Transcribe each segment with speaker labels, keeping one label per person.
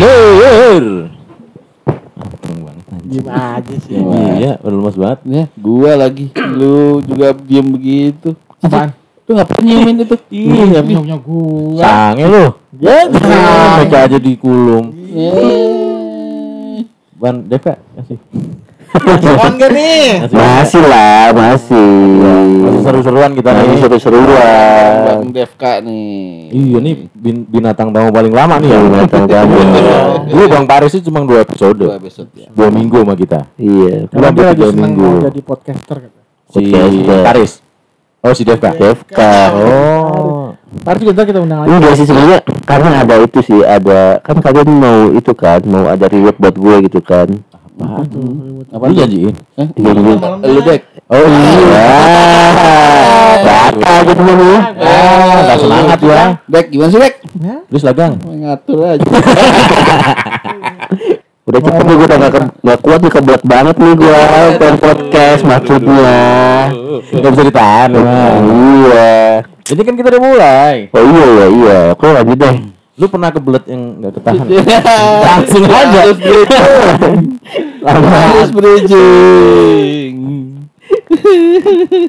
Speaker 1: Ler.
Speaker 2: Diem aja sih.
Speaker 1: Iya, udah lemas banget.
Speaker 3: Ya, gua lagi. Lu juga diem begitu.
Speaker 2: Apaan?
Speaker 3: Lu ngapain nyiumin itu?
Speaker 2: Iya, punya punya gua.
Speaker 1: Sange lu.
Speaker 2: Ya,
Speaker 1: Mereka aja dikulum. Ban Deka kasih.
Speaker 2: On gak nih?
Speaker 4: Masih lah, masih.
Speaker 1: Masih seru-seruan kita
Speaker 4: Masih
Speaker 1: nih.
Speaker 4: seru-seruan.
Speaker 3: Bang Devka nih.
Speaker 1: Iya nih bin- binatang tamu paling lama nih ya.
Speaker 4: Binatang tamu.
Speaker 1: Dulu Bang Paris itu cuma dua episode.
Speaker 3: Dua episode ya.
Speaker 1: Dua minggu sama kita.
Speaker 4: Iya.
Speaker 2: Karena dia lagi seneng
Speaker 1: minggu.
Speaker 2: mau jadi podcaster kata.
Speaker 1: Si
Speaker 4: Podcaster.
Speaker 1: Paris. Oh si Devka.
Speaker 4: Devka.
Speaker 1: Oh.
Speaker 2: Ntar juga ntar kita undang lagi.
Speaker 4: Enggak sih sebenarnya karena ada itu sih ada kan kalian mau itu kan mau ada reward buat gue gitu kan.
Speaker 1: Apaan tuh?
Speaker 3: Apa
Speaker 1: Lu janjiin?
Speaker 3: Eh,
Speaker 4: Iya, iya.
Speaker 3: Lu dek.
Speaker 1: Oh iya.
Speaker 4: Batal gitu nih.
Speaker 1: Ah, nggak semangat ya.
Speaker 3: Dek, gimana sih dek?
Speaker 2: Ya,
Speaker 1: Terus lagang.
Speaker 3: Ngatur aja.
Speaker 4: Udah cepet nih gue udah gak, gak kuat nih kebelet banget nih gue pengen podcast maksudnya.
Speaker 1: Gak bisa ditahan. Bang.
Speaker 4: Iya.
Speaker 1: Ini kan kita udah mulai.
Speaker 4: Oh iya iya iya. Oke lanjut deh.
Speaker 1: Lu pernah kebelet yang nggak ketahan?
Speaker 3: Langsung aja. Harus bridging. Harus bridging.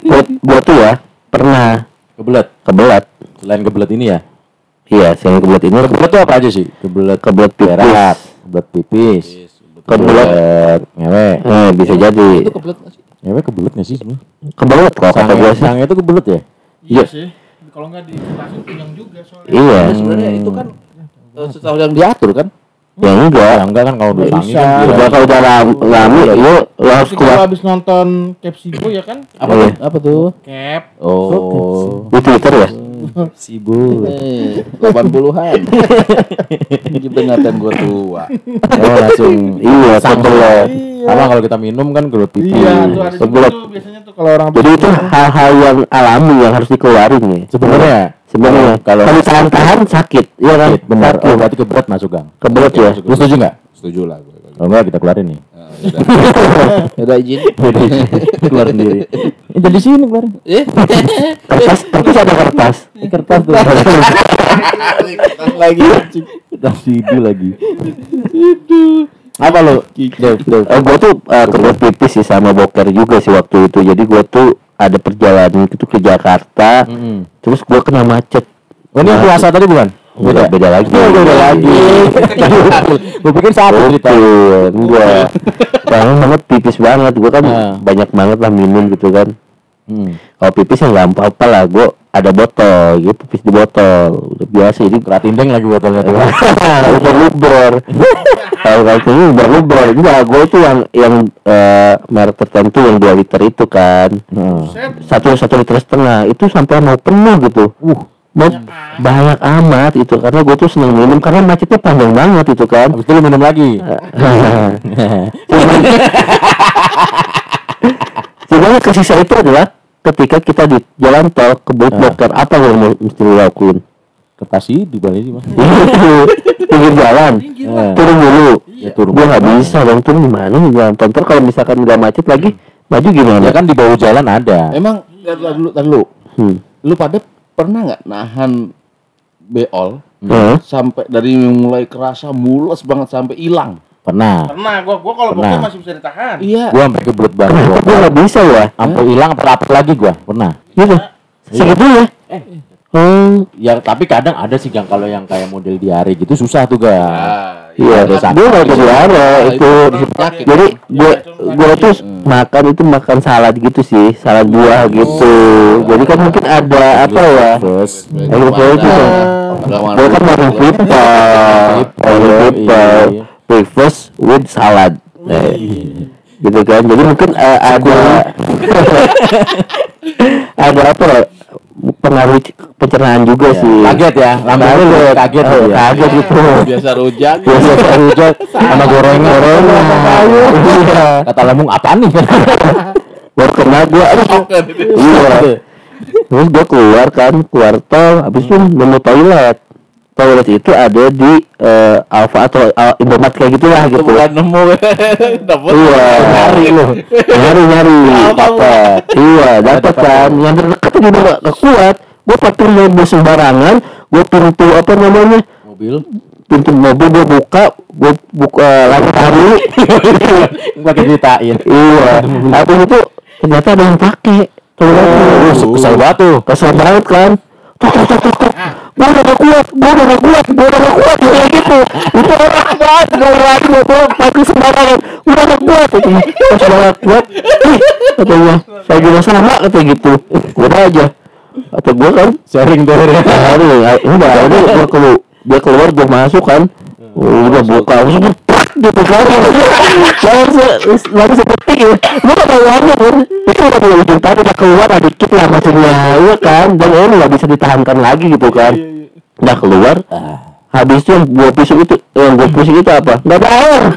Speaker 4: Gue gue tuh ya pernah
Speaker 1: Kebelet.
Speaker 4: kebelet.
Speaker 1: Selain kebelet ini ya.
Speaker 4: Iya, selain kebelet ini
Speaker 1: Kebelet tuh apa aja sih? Kebelet
Speaker 4: kebelet pipis.
Speaker 1: kebelet pipis,
Speaker 4: Kebelet.
Speaker 1: ngewe.
Speaker 4: Eh bisa jadi.
Speaker 3: Itu kebelet nggak sih?
Speaker 1: Ngewe kebelet nggak sih sebenarnya?
Speaker 4: Kebelet kok kata gue sih.
Speaker 1: itu kebelet ya?
Speaker 2: Iya sih. Kalau nggak di stasiun punyang juga soalnya.
Speaker 4: Iya.
Speaker 3: Ya, sebenarnya itu kan eh, sesuatu yang diatur kan?
Speaker 4: Ya enggak.
Speaker 1: Ya enggak kan kalau udah
Speaker 2: bisa.
Speaker 1: kan
Speaker 4: Udah kalau udah ram- lami lu lu harus
Speaker 2: Tapi kalau
Speaker 4: keluar
Speaker 2: habis nonton Capsibo ya kan?
Speaker 3: Apa
Speaker 4: Iya.
Speaker 3: tuh? Apa tuh?
Speaker 2: Cap.
Speaker 1: Oh,
Speaker 4: di Twitter ya.
Speaker 1: Sibuk.
Speaker 3: Eh, 80-an. Ingatan gua tua.
Speaker 1: Oh langsung
Speaker 4: Iya, kebelet.
Speaker 1: Sama kalau kita minum kan kebelet pipis.
Speaker 2: Iya, tuh ada tuh biasanya tuh kalau orang
Speaker 4: Jadi itu hal-hal yang alami yang harus dikeluarin nih.
Speaker 1: Sebenarnya
Speaker 4: Sebenarnya
Speaker 1: kalau
Speaker 4: kalau tahan-tahan sakit, iya kan?
Speaker 1: sakit benar.
Speaker 4: Sakit.
Speaker 1: Oh, berarti kebelet masuk gang.
Speaker 4: Kebelet ya.
Speaker 1: Lu setuju nggak?
Speaker 3: Setuju lah gua.
Speaker 1: Kalau enggak kita keluarin nih.
Speaker 3: Ya udah izin.
Speaker 1: keluar sendiri. Eh, jadi sini keluarin.
Speaker 3: Eh,
Speaker 4: Kertas, kertas ada kertas.
Speaker 1: Kertas tuh.
Speaker 3: lagi.
Speaker 1: Kertas CD lagi. Apa lo? Dev.
Speaker 4: Eh, gue tuh eh, kebelet pipis sih sama boker juga sih waktu itu. Jadi gue tuh ada perjalanan itu ke Jakarta.
Speaker 1: Mm-mm.
Speaker 4: Terus gue kena macet.
Speaker 1: Oh, ini yang puasa tadi bukan?
Speaker 4: Beda, beda lagi.
Speaker 1: Oh, beda lagi. Gue pikir satu cerita.
Speaker 4: Enggak. Banyak banget pipis banget. Gue kan
Speaker 1: Ah.
Speaker 4: banyak banget lah minum gitu kan.
Speaker 1: Hmm.
Speaker 4: Kalau pipis ya nggak apa-apa lah. Gue ada botol, gitu pipis di botol. Udah biasa. Jadi
Speaker 1: Keratindeng lagi botolnya tuh.
Speaker 4: uber uber. Kalau kalau itu uber uber. Enggak, gue tuh yang yang eh, merek tertentu yang 2 liter itu kan.
Speaker 1: Heeh.
Speaker 4: Satu satu liter setengah itu sampai mau penuh gitu. Uh, mau banyak amat itu karena gue tuh seneng minum karena macetnya panjang banget itu kan.
Speaker 1: Habis itu lu minum lagi.
Speaker 4: Sebenarnya kesisa itu adalah ketika kita di jalan tol ke
Speaker 1: Ah.
Speaker 4: blocker apa yang mau mesti lo lakuin?
Speaker 1: Kertas sih di balik sih, Mas.
Speaker 4: Pinggir jalan,
Speaker 1: Eh,
Speaker 4: turun dulu.
Speaker 1: Ya, turun.
Speaker 4: Gue nggak bisa dong turun gimana nih jalan tol. Ntar kalau misalkan nggak macet lagi, maju gimana?
Speaker 1: Ya kan di bawah jalan ada.
Speaker 3: Emang ntar dulu, ntar dulu.
Speaker 4: Hmm.
Speaker 3: Lu pada pernah nggak nahan beol
Speaker 4: Hah?
Speaker 3: sampai dari mulai kerasa mules banget sampai hilang?
Speaker 1: Pernah.
Speaker 2: Pernah gua gua kalau
Speaker 1: Pernah.
Speaker 2: masih bisa ditahan.
Speaker 3: Iya.
Speaker 1: Gua sampai kebelet banget.
Speaker 4: Kenapa gue nggak bisa ya?
Speaker 1: Sampai hilang apa lagi gua. Pernah.
Speaker 4: Gitu. Segitu ya? Oh,
Speaker 1: Ya tapi kadang ada sih yang kalau yang kayak model diare gitu susah tuh ga.
Speaker 4: Iya.
Speaker 1: ada satu.
Speaker 4: Gue nggak ke
Speaker 3: Nah,
Speaker 4: itu.
Speaker 3: penyakit.
Speaker 4: Jadi gue gue tuh makan itu makan salad gitu sih, salad buah gitu. Jadi kan mungkin ada apa ya? Gue itu. Gue kan people, morning people, breakfast with salad. Gitu kan. Jadi mungkin eh, ada ada apa ya? Pengaruh pencernaan juga sih.
Speaker 1: kaget ya, lambang lu
Speaker 4: Kaget,
Speaker 1: kaget
Speaker 4: Eh,
Speaker 1: ya.
Speaker 4: kaget gitu.
Speaker 3: Biasa rujak.
Speaker 4: Biasa rujak
Speaker 1: Sama gorengan.
Speaker 4: Gorengan. Iya.
Speaker 1: Kata lambung apaan nih?
Speaker 4: Baru kena aduh Iya. Terus gue keluar kan, keluar tol, habis itu nemu toilet. Toilet itu ada di eh, Alfa atau uh, Indomaret kayak gitulah
Speaker 3: Itu
Speaker 4: gitu.
Speaker 3: bukan nemu. Dapat.
Speaker 4: Iya, nyari lu, nyari nyari. Dapat. Iya, dapat kan. Yang terdekat juga gak, gak kuat. Gue pakai mobil sembarangan, gue pintu apa namanya
Speaker 1: Mobil.
Speaker 4: pintu mobil gue buka gue buka lampu tahu
Speaker 1: Pakai ceritain.
Speaker 4: iya habis itu ternyata ada yang pakai Tuh,
Speaker 1: Oh, kesel banget tuh.
Speaker 4: kesel banget kan tok tok tok tok gue udah gak kuat gue udah gak kuat gue udah gak kuat kayak gitu itu orang banget gue lagi gue gue pakai sembarangan udah gak kuat pas udah gak kuat ih katanya saya juga sama kata gitu udah aja atau gue kan
Speaker 1: Sharing.
Speaker 4: Aduh, ya, udah, udah gua keluar, dia keluar gua masuk kan. Udah buka, langsung gitu kan. Langsung langsung seperti ya. Gua gak tahu aja kan. Itu udah mulai ujung tadi udah keluar ada dikit lah maksudnya. Iya kan, dan ini nggak bisa ditahankan lagi gitu kan. Udah keluar, habis itu yang gua pusing itu, yang gua pusing itu apa? Gak ada air.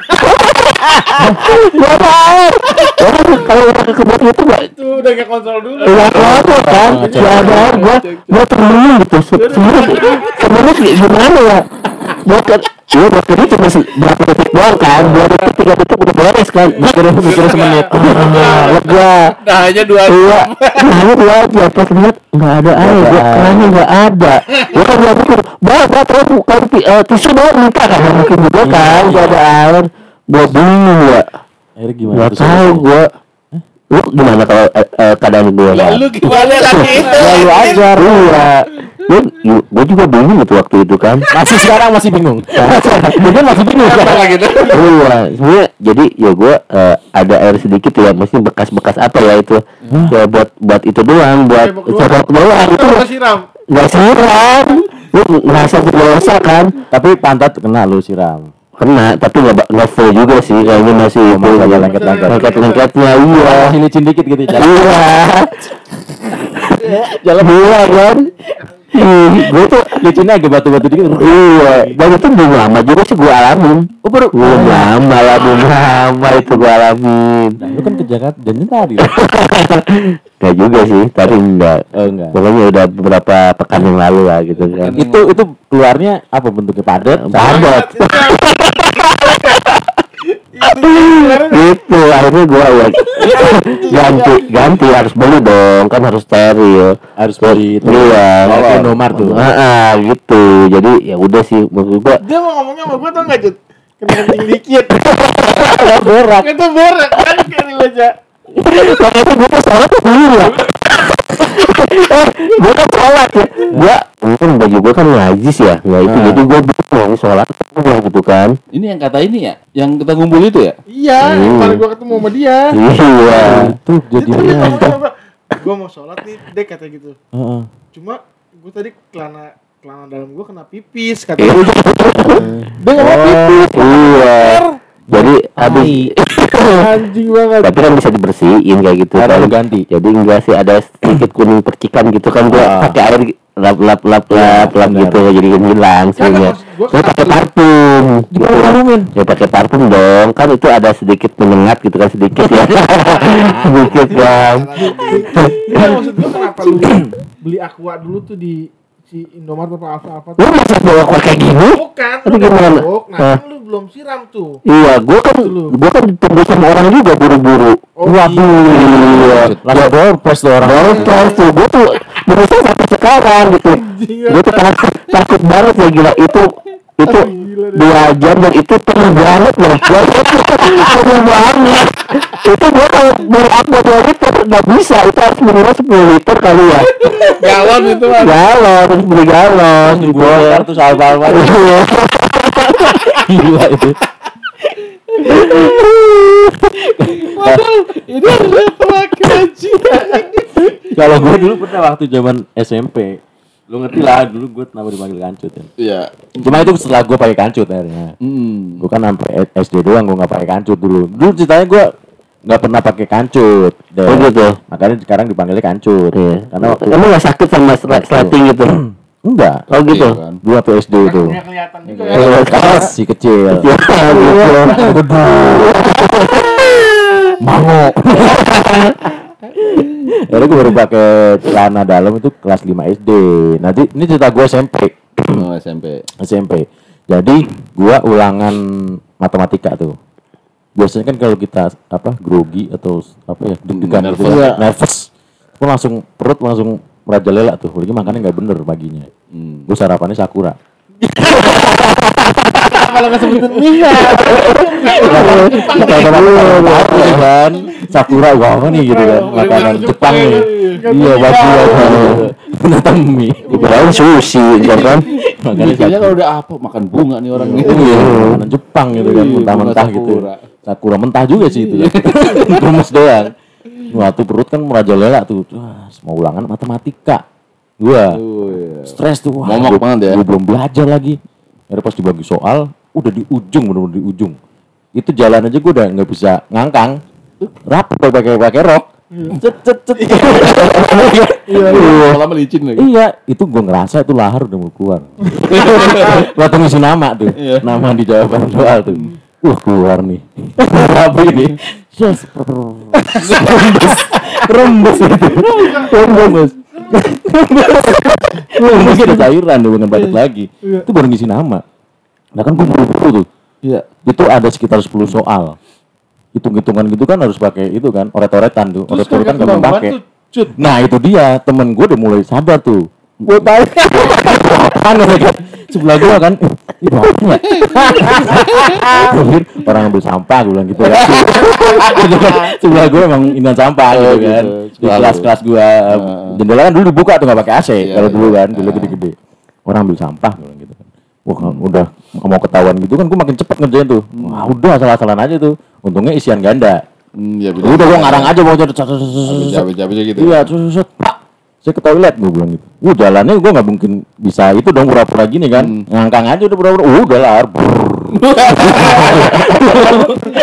Speaker 4: Gak ada air. Orang kalau udah ke kebun itu gak
Speaker 2: Itu udah kayak kontrol dulu.
Speaker 4: Iya ada kan, gak ada air gua gua termenung gitu. Se- Sebenarnya gimana ya? Buat iya buat ini cuma se- berapa detik doang kan, dua detik tiga detik udah beres kan. Mikir mikir semenit. Lega.
Speaker 3: Nah, hanya dua
Speaker 4: Iya, nah ini dua aja pas lihat nggak ada air, gua kerannya nggak ada. Gua kan nggak pikir, bah, bah, terus bukan eh, tisu doang minta kan, Nggak mungkin juga kan, nggak ada air. Gua bingung ya,
Speaker 1: Akhirnya gimana?
Speaker 4: nggak
Speaker 1: tuh,
Speaker 4: tahu gua. Lu gimana kalau eh, keadaan gua?
Speaker 3: Lah, lu gimana lagi?
Speaker 4: Ya lu ajar Iya Gue gue juga bingung itu waktu itu kan
Speaker 1: Masih sekarang masih bingung. Mungkin masih bingung.
Speaker 3: Gitu?
Speaker 4: Iya Sebenernya jadi ya gue eh, ada air sedikit ya Mesti bekas-bekas apa ya itu Ya buat buat itu doang Buat
Speaker 2: Cebok doang.
Speaker 4: Itu
Speaker 2: Itu siram.
Speaker 4: gak siram Lu ngerasa berdosa kan
Speaker 1: Tapi pantat kena lu siram.
Speaker 4: Kena tapi gak, ba- nggak full juga sih Kayaknya masih
Speaker 1: Oh, ada lengket-lengket.
Speaker 4: Lengket-lengketnya iya
Speaker 1: Masih licin dikit gitu. Jalan.
Speaker 4: Iya Jalan iya kan Gue tuh
Speaker 1: Licinnya agak batu-batu dikit.
Speaker 4: Iya, dan itu belum lama juga sih gue alamin.
Speaker 1: Oh baru.
Speaker 4: Belum lama lah, belum lama itu gue alamin.
Speaker 1: Nah, lu kan ke Jakarta dan ini tadi.
Speaker 4: Gak juga sih, tadi enggak.
Speaker 1: Oh enggak.
Speaker 4: Pokoknya udah beberapa pekan yang lalu lah gitu kan.
Speaker 1: Itu itu keluarnya apa bentuknya padat?
Speaker 4: Padat. gitu, akhirnya gue ya ganti, ganti harus beli dong, kan harus steril.
Speaker 1: Harus beli itu.
Speaker 4: Iya,
Speaker 1: Kayak Indomaret tuh.
Speaker 4: Ah, gitu. Jadi ya udah sih, menurut gue
Speaker 2: Dia mau ngomongnya sama gue tau gak Jut? Kena dikit.
Speaker 1: berat.
Speaker 2: Itu berat kan kayak di
Speaker 4: gue tuh sholat tuh dulu ya Gue kan sholat ya Gue mungkin baju gue kan najis ya Nggak itu
Speaker 1: Nah.
Speaker 4: Jadi gue bingung sholat gue gitu kan
Speaker 3: Ini yang kata ini ya, yang kita ngumpul itu ya?
Speaker 2: Iya, kemarin gue ketemu sama dia.
Speaker 4: Iya
Speaker 1: Itu jadinya.
Speaker 2: Gue mau sholat nih, dek kata gitu. Cuma gue tadi celana celana dalam gue kena pipis kata dia. Dia nggak mau pipis.
Speaker 4: Iya Jadi habis
Speaker 2: Anjing banget.
Speaker 4: Tapi kan bisa dibersihin kayak gitu
Speaker 1: Akhirnya
Speaker 4: kan
Speaker 1: ganti.
Speaker 4: Jadi enggak sih ada sedikit kuning percikan gitu kan Gue
Speaker 1: Ah.
Speaker 4: pakai air lap lap lap lap lap
Speaker 1: benar.
Speaker 4: gitu Jadi hilang sebenarnya
Speaker 2: gua
Speaker 4: pakai parfum gitu. Ya pakai parfum dong Kan itu ada sedikit menyengat gitu kan sedikit ya Sedikit kan
Speaker 2: Iya maksud gue kenapa lu beli aqua dulu tuh di si Indomaret apa apa apa
Speaker 4: Lu masa bawa kok kayak gini?
Speaker 2: Bukan,
Speaker 4: Tapi
Speaker 2: lu
Speaker 4: gimana?
Speaker 2: Nah, kan lu belum siram tuh.
Speaker 4: Iya, gua kan
Speaker 2: Dulu.
Speaker 4: gua kan ditunggu sama orang juga buru-buru.
Speaker 2: Oh,
Speaker 4: Waduh, iya.
Speaker 1: Langsung doorpress tuh orang.
Speaker 4: Doorpress tuh, gua tuh berusaha sampai sekarang gitu. Gua tuh takut, takut banget ya gila itu itu dua jam dan itu penuh banget loh. Gua tuh penuh banget. Itu gua kalau beli aqua dua liter nggak bisa, itu harus minimal 10 liter kali ya.
Speaker 3: Galon itu mah.
Speaker 4: Galon, harus beli galon gitu.
Speaker 1: Gua tuh salva-salva.
Speaker 4: Iya.
Speaker 1: Gila itu.
Speaker 2: Ini adalah terakhir.
Speaker 1: Kalau gue dulu pernah waktu zaman SMP, lu ngerti lah dulu gue kenapa dipanggil kancut ya.
Speaker 3: Iya.
Speaker 1: Cuma itu setelah gue pakai kancut akhirnya.
Speaker 3: Hmm.
Speaker 1: Gue kan sampai SD doang gue nggak pakai kancut dulu. Dulu ceritanya gue nggak pernah pakai kancut. Dan
Speaker 4: Oh gitu.
Speaker 1: Makanya sekarang dipanggilnya kancut.
Speaker 4: Iya.
Speaker 1: Karena waktu
Speaker 4: Kamu nggak sakit sama sleting gitu?
Speaker 1: enggak.
Speaker 4: Oh gitu.
Speaker 3: Iya kan.
Speaker 1: Dulu waktu SD itu.
Speaker 2: Kelihatan juga
Speaker 3: Iya.
Speaker 2: ya.
Speaker 1: Kelas si kecil.
Speaker 4: Ya, gitu.
Speaker 1: Mango. Akhirnya gue baru pakai celana dalam itu kelas 5 SD. Nanti ini cerita gue SMP.
Speaker 3: Oh, SMP.
Speaker 1: SMP. Jadi gua ulangan matematika tuh. Biasanya kan kalau kita apa grogi atau apa ya deg-degan
Speaker 3: Nervous.
Speaker 1: gitu,
Speaker 3: Iya.
Speaker 1: nervous. Gua langsung perut langsung merajalela tuh. Lagi makannya nggak bener paginya.
Speaker 3: Hmm.
Speaker 1: Gue sarapannya sakura.
Speaker 3: Kalau nggak sebutin Mia.
Speaker 1: Tahu gitu kan sakura gua apa nih gitu kan makanan Jepang nih iya baju binatang mie
Speaker 4: Kirain sushi, ya kan?
Speaker 1: Makanya
Speaker 3: kalau udah apa makan bunga nih orang ini.
Speaker 1: Iya, makanan Jepang gitu kan,
Speaker 3: Iya,
Speaker 1: mentah-mentah gitu.
Speaker 3: sakura.
Speaker 1: Mentah juga sih itu. Gemes doang. Waktu perut kan merajalela tuh. Wah, mau ulangan matematika. Gua
Speaker 3: Oh, iya.
Speaker 1: stres tuh. Wah,
Speaker 3: Momok banget ya.
Speaker 1: Gua belum belajar lagi. Akhirnya pas dibagi soal, udah di ujung bener-bener di ujung. Itu jalan aja gua udah nggak bisa ngangkang. Rapat pakai pakai rok. Cet cet cet.
Speaker 3: Iya, lama licin lagi.
Speaker 1: Iya, itu gue ngerasa itu lahar udah mau keluar. Waktu ngisi nama tuh,
Speaker 3: Iya.
Speaker 1: nama di jawaban soal tuh. Wah keluar nih. Apa ini? Yes. Rembes, rembes itu. Rembes. Rembes ada cairan tuh dengan batuk lagi. Itu baru ngisi nama. Nah kan gue buru-buru tuh.
Speaker 3: Iya.
Speaker 1: Itu ada sekitar 10 soal. Hitung-hitungan gitu kan harus pakai itu kan, oret-oretan tuh. Oret-oretan
Speaker 2: kagak
Speaker 1: gak pakai. Nah itu dia temen gue udah mulai sadar tuh.
Speaker 2: Gue tahu.
Speaker 1: Kan kan sebelah gue kan, itu apa ya? Orang ambil sampah gue bilang gitu kan. Gitu kan, sebelah gue emang ingat sampah gitu
Speaker 3: Oh,
Speaker 1: kan.
Speaker 3: gitu.
Speaker 1: Di kelas-kelas gue jendela kan dulu dibuka tuh nggak pakai AC
Speaker 3: Iya,
Speaker 1: kalau dulu
Speaker 3: iya.
Speaker 1: kan, dulu gede-gede. Orang ambil sampah gue bilang gitu kan. Wah kan udah mau ketahuan gitu kan gue makin cepet ngerjain tuh. Wah udah salah-salahan aja tuh. Untungnya isian ganda.
Speaker 3: Hmm, ya
Speaker 1: Udah gue ngarang aja mau jadi
Speaker 3: Cabe-cabe gitu.
Speaker 1: Iya, terus Pak, saya ke toilet gue bilang gitu. Wah, jalannya gue nggak mungkin bisa itu dong pura-pura gini kan. Ngangkang aja udah pura-pura. Uh, udah lah.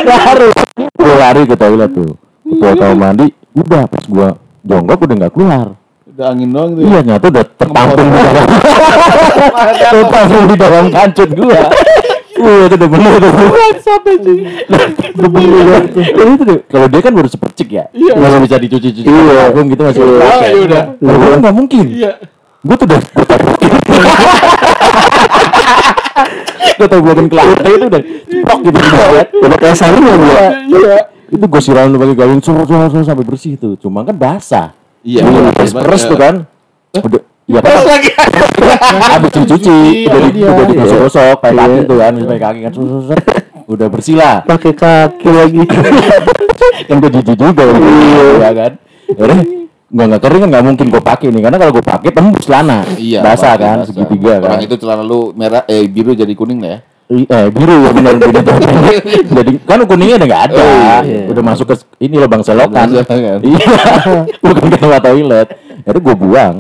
Speaker 1: lari. Gue lari ke toilet tuh. Ke kamar mandi. Udah pas gue jonggok udah nggak keluar.
Speaker 3: Udah angin doang tuh.
Speaker 1: Iya, nyata udah tertampung di dalam. tertampung di dalam kancut gue. Wah, itu udah bener tuh. Udah bener banget. Ya, itu deh. Kalau dia kan baru sepercik ya.
Speaker 3: Iya.
Speaker 1: Masih bisa dicuci-cuci.
Speaker 4: Iya.
Speaker 1: Vakum gitu masih
Speaker 3: Iya, iya udah.
Speaker 1: Kalau gue nggak mungkin.
Speaker 3: Iya.
Speaker 1: Gue tuh udah Gue tau gue ke lantai itu udah ceplok gitu di toilet.
Speaker 4: Udah kayak sarung ya, Bu?
Speaker 1: Iya. Itu gue siramin pakai gayung sur sur sur sampai bersih tuh. Cuma kan basah.
Speaker 3: Iya.
Speaker 1: Iya,
Speaker 3: bener.
Speaker 1: peres peres tuh kan. Udah Iya kan
Speaker 3: Peres lagi.
Speaker 1: habis dicuci, udah di
Speaker 2: iya.
Speaker 1: udah digosok-gosok pakai kaki
Speaker 4: Iya.
Speaker 1: tuh kan, pakai kaki kan. Udah bersih lah.
Speaker 4: Pakai kaki lagi.
Speaker 1: kan gue jijik juga iya kan Yaudah, gue nggak kering kan nggak mungkin gue pakai nih karena kalau gue pakai tembus celana
Speaker 3: Iya.
Speaker 1: basah kan
Speaker 3: basah.
Speaker 1: segitiga kan
Speaker 3: Orang itu celana lu merah eh biru jadi kuning lah ya.
Speaker 1: Eh biru ya benar benar jadi kan kuningnya udah nggak ada
Speaker 3: Oh,
Speaker 4: iya.
Speaker 1: udah masuk ke ini lubang selokan
Speaker 3: Lubang selokan.
Speaker 1: iya bukan ke toilet jadi gue buang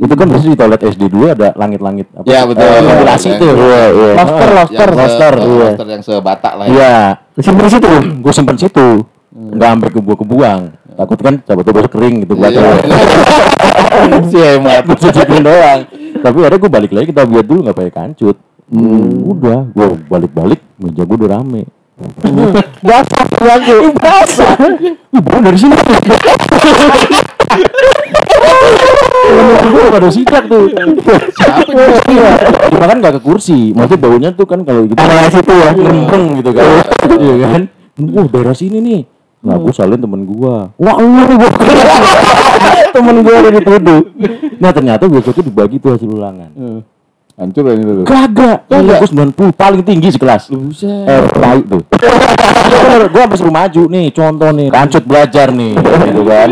Speaker 1: itu kan biasanya di toilet SD dulu ada langit-langit apa
Speaker 3: Iya, betul.
Speaker 1: eh, ventilasi
Speaker 3: Iya.
Speaker 1: tuh
Speaker 4: Iya, iya.
Speaker 1: lobster lobster lobster iya.
Speaker 3: lobster yang sebatak lah ya.
Speaker 1: iya.
Speaker 4: Simpen situ. Bu?
Speaker 1: gue simpen situ. Nggak sampai ke gua kebuang takut kan coba coba kering gitu
Speaker 3: Iya.
Speaker 1: baca si hemat. Gue cicipin doang. Tapi ada gue balik lagi kita lihat dulu nggak pakai kancut. Udah gue balik balik meja gue udah rame. Basah lagi basah. Bukan dari sini gue pada sidak tuh.
Speaker 3: Siapa yang
Speaker 1: Cuma kan gak ke kursi. Maksudnya baunya tuh kan kalau gitu.
Speaker 4: Area situ ya.
Speaker 1: Lempeng gitu kan. Iya kan? Wah daerah sini nih. Nah gue salin temen gua. Wah lu nih gua Temen gua udah dituduh Nah ternyata besoknya dibagi tuh hasil ulangan
Speaker 3: Hancur ini dulu.
Speaker 1: Kagak Kagak Gue 90 paling tinggi sekelas
Speaker 3: Buset.
Speaker 1: Eh baik tuh Bener, Gue sampai suruh maju nih Contoh nih Kancut belajar nih Gitu kan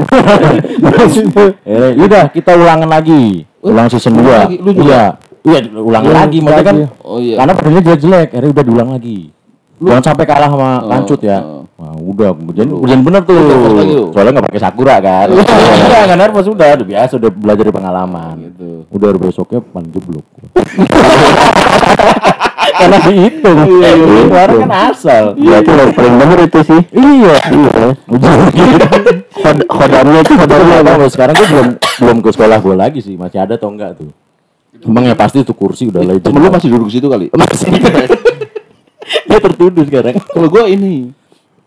Speaker 1: Eh, Yaudah kita ulangan lagi Ulang season 2
Speaker 3: lagi? Lu juga?
Speaker 1: Iya Iya ulangan lagi Maksudnya kan
Speaker 3: Oh iya.
Speaker 1: karena pedangnya jelek-jelek, akhirnya udah diulang lagi. Jangan sampai kalah sama
Speaker 3: Oh,
Speaker 1: kancut ya. Wah, udah, kemudian kemudian bener tuh.
Speaker 3: lu?
Speaker 1: Soalnya nggak pakai sakura kan. Iya, nggak nervous udah, udah biasa, udah belajar dari pengalaman.
Speaker 3: Gitu.
Speaker 1: Udah besoknya pan jeblok. Karena dihitung.
Speaker 3: Iya,
Speaker 1: Kemarin kan asal.
Speaker 4: Berarti yang paling bener itu sih.
Speaker 1: Iya. Iya.
Speaker 4: Khod khodamnya itu khodamnya
Speaker 1: Nggak
Speaker 4: apa?
Speaker 1: sekarang gue belum belum ke sekolah gue lagi sih, masih ada atau enggak tuh. Emang ya pasti tuh kursi udah legend.
Speaker 3: Temen lu masih duduk situ kali.
Speaker 1: masih. Dia tertuduh sekarang.
Speaker 3: Kalau gua ini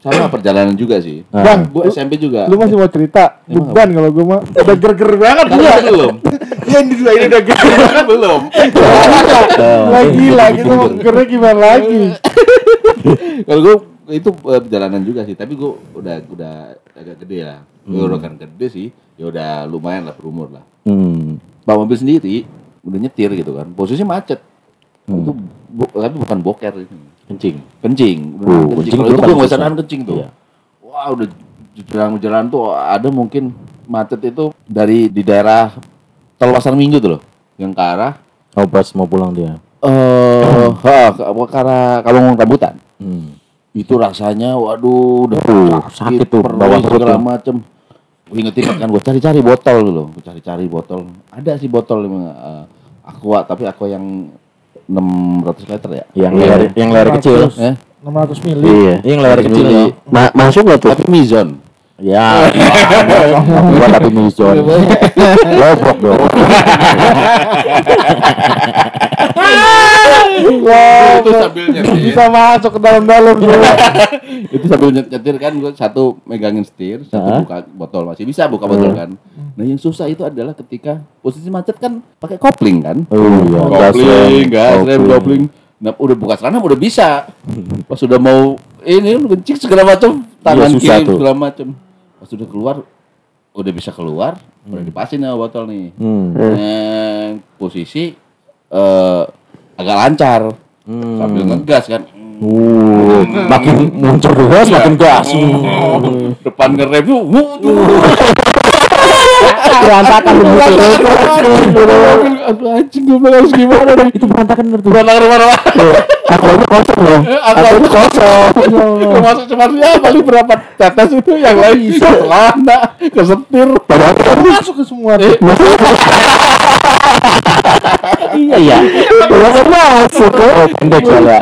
Speaker 3: sama perjalanan juga sih.
Speaker 1: Ah.
Speaker 2: Bang,
Speaker 3: Gua SMP juga.
Speaker 2: Lu masih mau cerita? Beban kalau gue mah udah ger-ger banget gua.
Speaker 3: belum.
Speaker 2: Iya ini dulu ini udah ger
Speaker 3: Kan belum.
Speaker 2: lagi lagi tuh gernya gimana lagi?
Speaker 3: Kalau gua itu eh, perjalanan juga sih, tapi gua udah udah agak gede lah. Gua udah kan gede sih, ya udah lumayan lah berumur lah.
Speaker 1: Hmm.
Speaker 3: Bawa mobil sendiri, udah nyetir gitu kan. Posisinya macet.
Speaker 1: Hmm.
Speaker 3: Itu bu- tapi bukan boker ini.
Speaker 1: Kencing.
Speaker 3: Kencing.
Speaker 1: Oh,
Speaker 3: kencing.
Speaker 1: kencing
Speaker 3: Kalau
Speaker 1: dulu
Speaker 3: itu gue
Speaker 1: susah.
Speaker 3: sadar kencing tuh.
Speaker 1: Iya.
Speaker 3: Wah, udah jalan-jalan tuh ada mungkin macet itu dari di daerah Tol Pasar Minggu tuh loh. Yang ke arah
Speaker 1: Oh pas mau pulang dia.
Speaker 3: eh ha, ke ke arah Kalungun Rambutan.
Speaker 1: Hmm.
Speaker 3: Itu rasanya waduh udah
Speaker 1: Uh, sakit tuh,
Speaker 3: perih,
Speaker 1: bawah perut
Speaker 3: segala
Speaker 1: tuh.
Speaker 3: macem. Gue inget inget kan gue cari-cari botol dulu, gue cari-cari botol. Ada sih botol eh, aqua tapi aqua yang 600 liter ya.
Speaker 1: Yang leher yang leher kecil.
Speaker 3: Eh?
Speaker 2: 600 mili.
Speaker 4: Iya.
Speaker 1: Yang leher kecil.
Speaker 3: Mili.
Speaker 1: ya.
Speaker 4: Ma- masuk nggak tuh?
Speaker 3: Tapi Mizon.
Speaker 1: Ya. Gua tapi mison. Lobok dong.
Speaker 3: itu sambil nyetir.
Speaker 2: Bisa masuk ke dalam-dalam
Speaker 3: itu sambil nyet- nyetir kan gue satu megangin setir, satu buka botol masih bisa buka botol kan. Nah yang susah itu adalah ketika posisi macet kan pakai kopling kan.
Speaker 1: Oh iya.
Speaker 3: kopling, gas rem,
Speaker 1: Kopling.
Speaker 3: kopling. Nah, udah buka celana udah bisa. Pas sudah mau ini kencing segala macam, tangan
Speaker 1: Iya,
Speaker 3: kiri segala macam. Pas sudah keluar udah bisa keluar, udah dipasin ya botol nih.
Speaker 1: Hmm.
Speaker 3: Eh, posisi eh agak lancar
Speaker 1: Hmm.
Speaker 3: sambil ngegas kan.
Speaker 1: Uh, makin muncul gas makin gas.
Speaker 3: Depan ngerem tuh, tuh.
Speaker 1: Berantakan
Speaker 3: Aduh anjing gue bilang harus gimana.
Speaker 1: Itu berantakan bener tuh.
Speaker 3: Berantakan rumah-rumah.
Speaker 4: Aku aja kosong loh.
Speaker 3: Aku aja kosong. Termasuk cuma ya paling berapa tetes itu yang lain bisa celana, kesetir.
Speaker 2: Masuk ke semua tuh.
Speaker 1: Iya ya.
Speaker 4: Masuk masuk.
Speaker 1: Oh, pendek soalnya.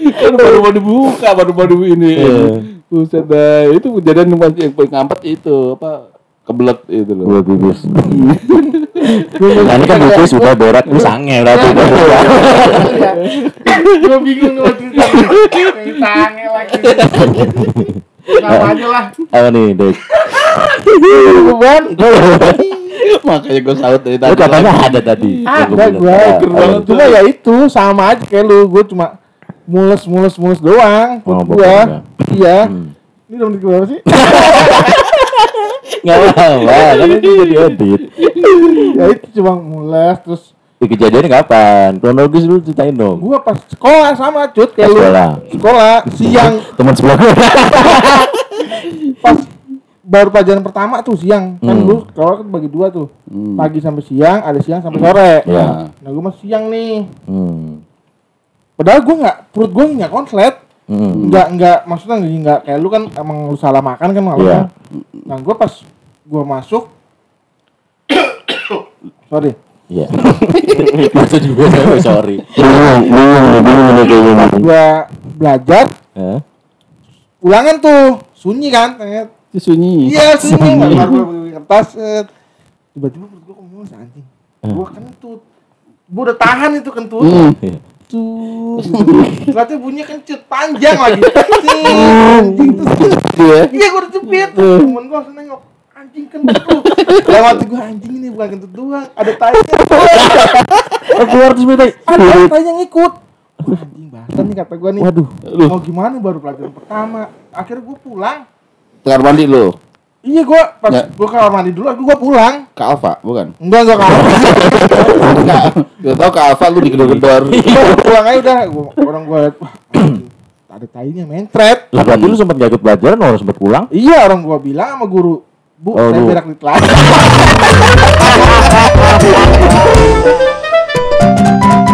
Speaker 3: Kan baru mau dibuka, baru mau di ini.
Speaker 1: Iya.
Speaker 3: Buset dah, itu kejadian yang paling yang paling ngampet itu apa? Kebelet itu loh.
Speaker 1: Gua bibis. Nah, ini kan bibis udah berat, ini sange berarti.
Speaker 2: Gue bingung waktu itu. Tange lagi. Sama aja lah.
Speaker 1: Apa nih, Dek?
Speaker 2: Beban.
Speaker 3: Makanya gue saut dari
Speaker 1: Lu
Speaker 3: tadi.
Speaker 1: katanya ada tadi.
Speaker 2: Ada
Speaker 1: Gua bilang,
Speaker 2: gue.
Speaker 1: ah,
Speaker 3: banget.
Speaker 2: Cuma ya itu sama aja kayak lu. Gue cuma mules mules mules doang.
Speaker 1: Oh, pokoknya.
Speaker 2: Iya.
Speaker 1: Hmm.
Speaker 2: Ini udah menit berapa sih?
Speaker 1: Nggak apa-apa, kan itu jadi edit.
Speaker 2: ya itu cuma mules terus
Speaker 1: Di kejadiannya kapan? Kronologis dulu ceritain dong.
Speaker 2: gua pas sekolah sama cut kayak lu.
Speaker 1: Sekolah.
Speaker 2: Sekolah siang
Speaker 1: Teman sebelah.
Speaker 2: pas baru pelajaran pertama tuh siang kan
Speaker 1: Hmm.
Speaker 2: lu sekolah kan bagi dua tuh
Speaker 3: Hmm.
Speaker 2: pagi sampai siang ada siang sampai sore
Speaker 1: Ya.
Speaker 2: nah gua masih siang nih
Speaker 1: Hmm.
Speaker 2: padahal gua nggak perut gua nggak konslet
Speaker 1: Hmm.
Speaker 2: nggak nggak maksudnya nggak kayak lu kan emang lu salah makan kan malam
Speaker 1: Iya.
Speaker 2: kan nah gua pas gua masuk sorry
Speaker 1: Iya. Itu juga sorry.
Speaker 4: Bingung, bingung bingung nih kayaknya.
Speaker 2: gua belajar
Speaker 1: Hah?
Speaker 2: ulangan tuh sunyi kan
Speaker 3: sunyi.
Speaker 2: Iya sunyi nggak baru gua bikin kertas tiba-tiba perut gua mulus anjing gua kentut gua udah tahan itu kentut
Speaker 3: Hmm.
Speaker 1: Iya.
Speaker 2: tuh ternyata bunyinya kencet panjang lagi anjing tuh
Speaker 3: Iya.
Speaker 2: iya gua udah jepit temen gua langsung nengok anjing kentut lu hati gua anjing ini bukan kentut doang ada
Speaker 1: Oh, keluar terus minta.
Speaker 2: ada tainya ngikut. Wah, anjing nih kata gua nih.
Speaker 1: Waduh.
Speaker 2: mau gimana baru pelajaran pertama? Akhirnya gua pulang.
Speaker 3: Kamar mandi lu?
Speaker 2: Iya gua pas
Speaker 3: Ya.
Speaker 2: gua kamar mandi dulu gua pulang.
Speaker 3: Ke Alfa, bukan?
Speaker 2: enggak enggak. Kamar
Speaker 3: Gak tau ke Alfa lu digedor-gedor.
Speaker 2: Pulang aja udah. Gua, orang anjing, ada tainya mentret
Speaker 1: Lah berarti lu sempat gak ikut pelajaran, orang sempat pulang?
Speaker 2: iya orang gua bilang sama guru Bu,
Speaker 1: oh,
Speaker 2: saya berak di telan.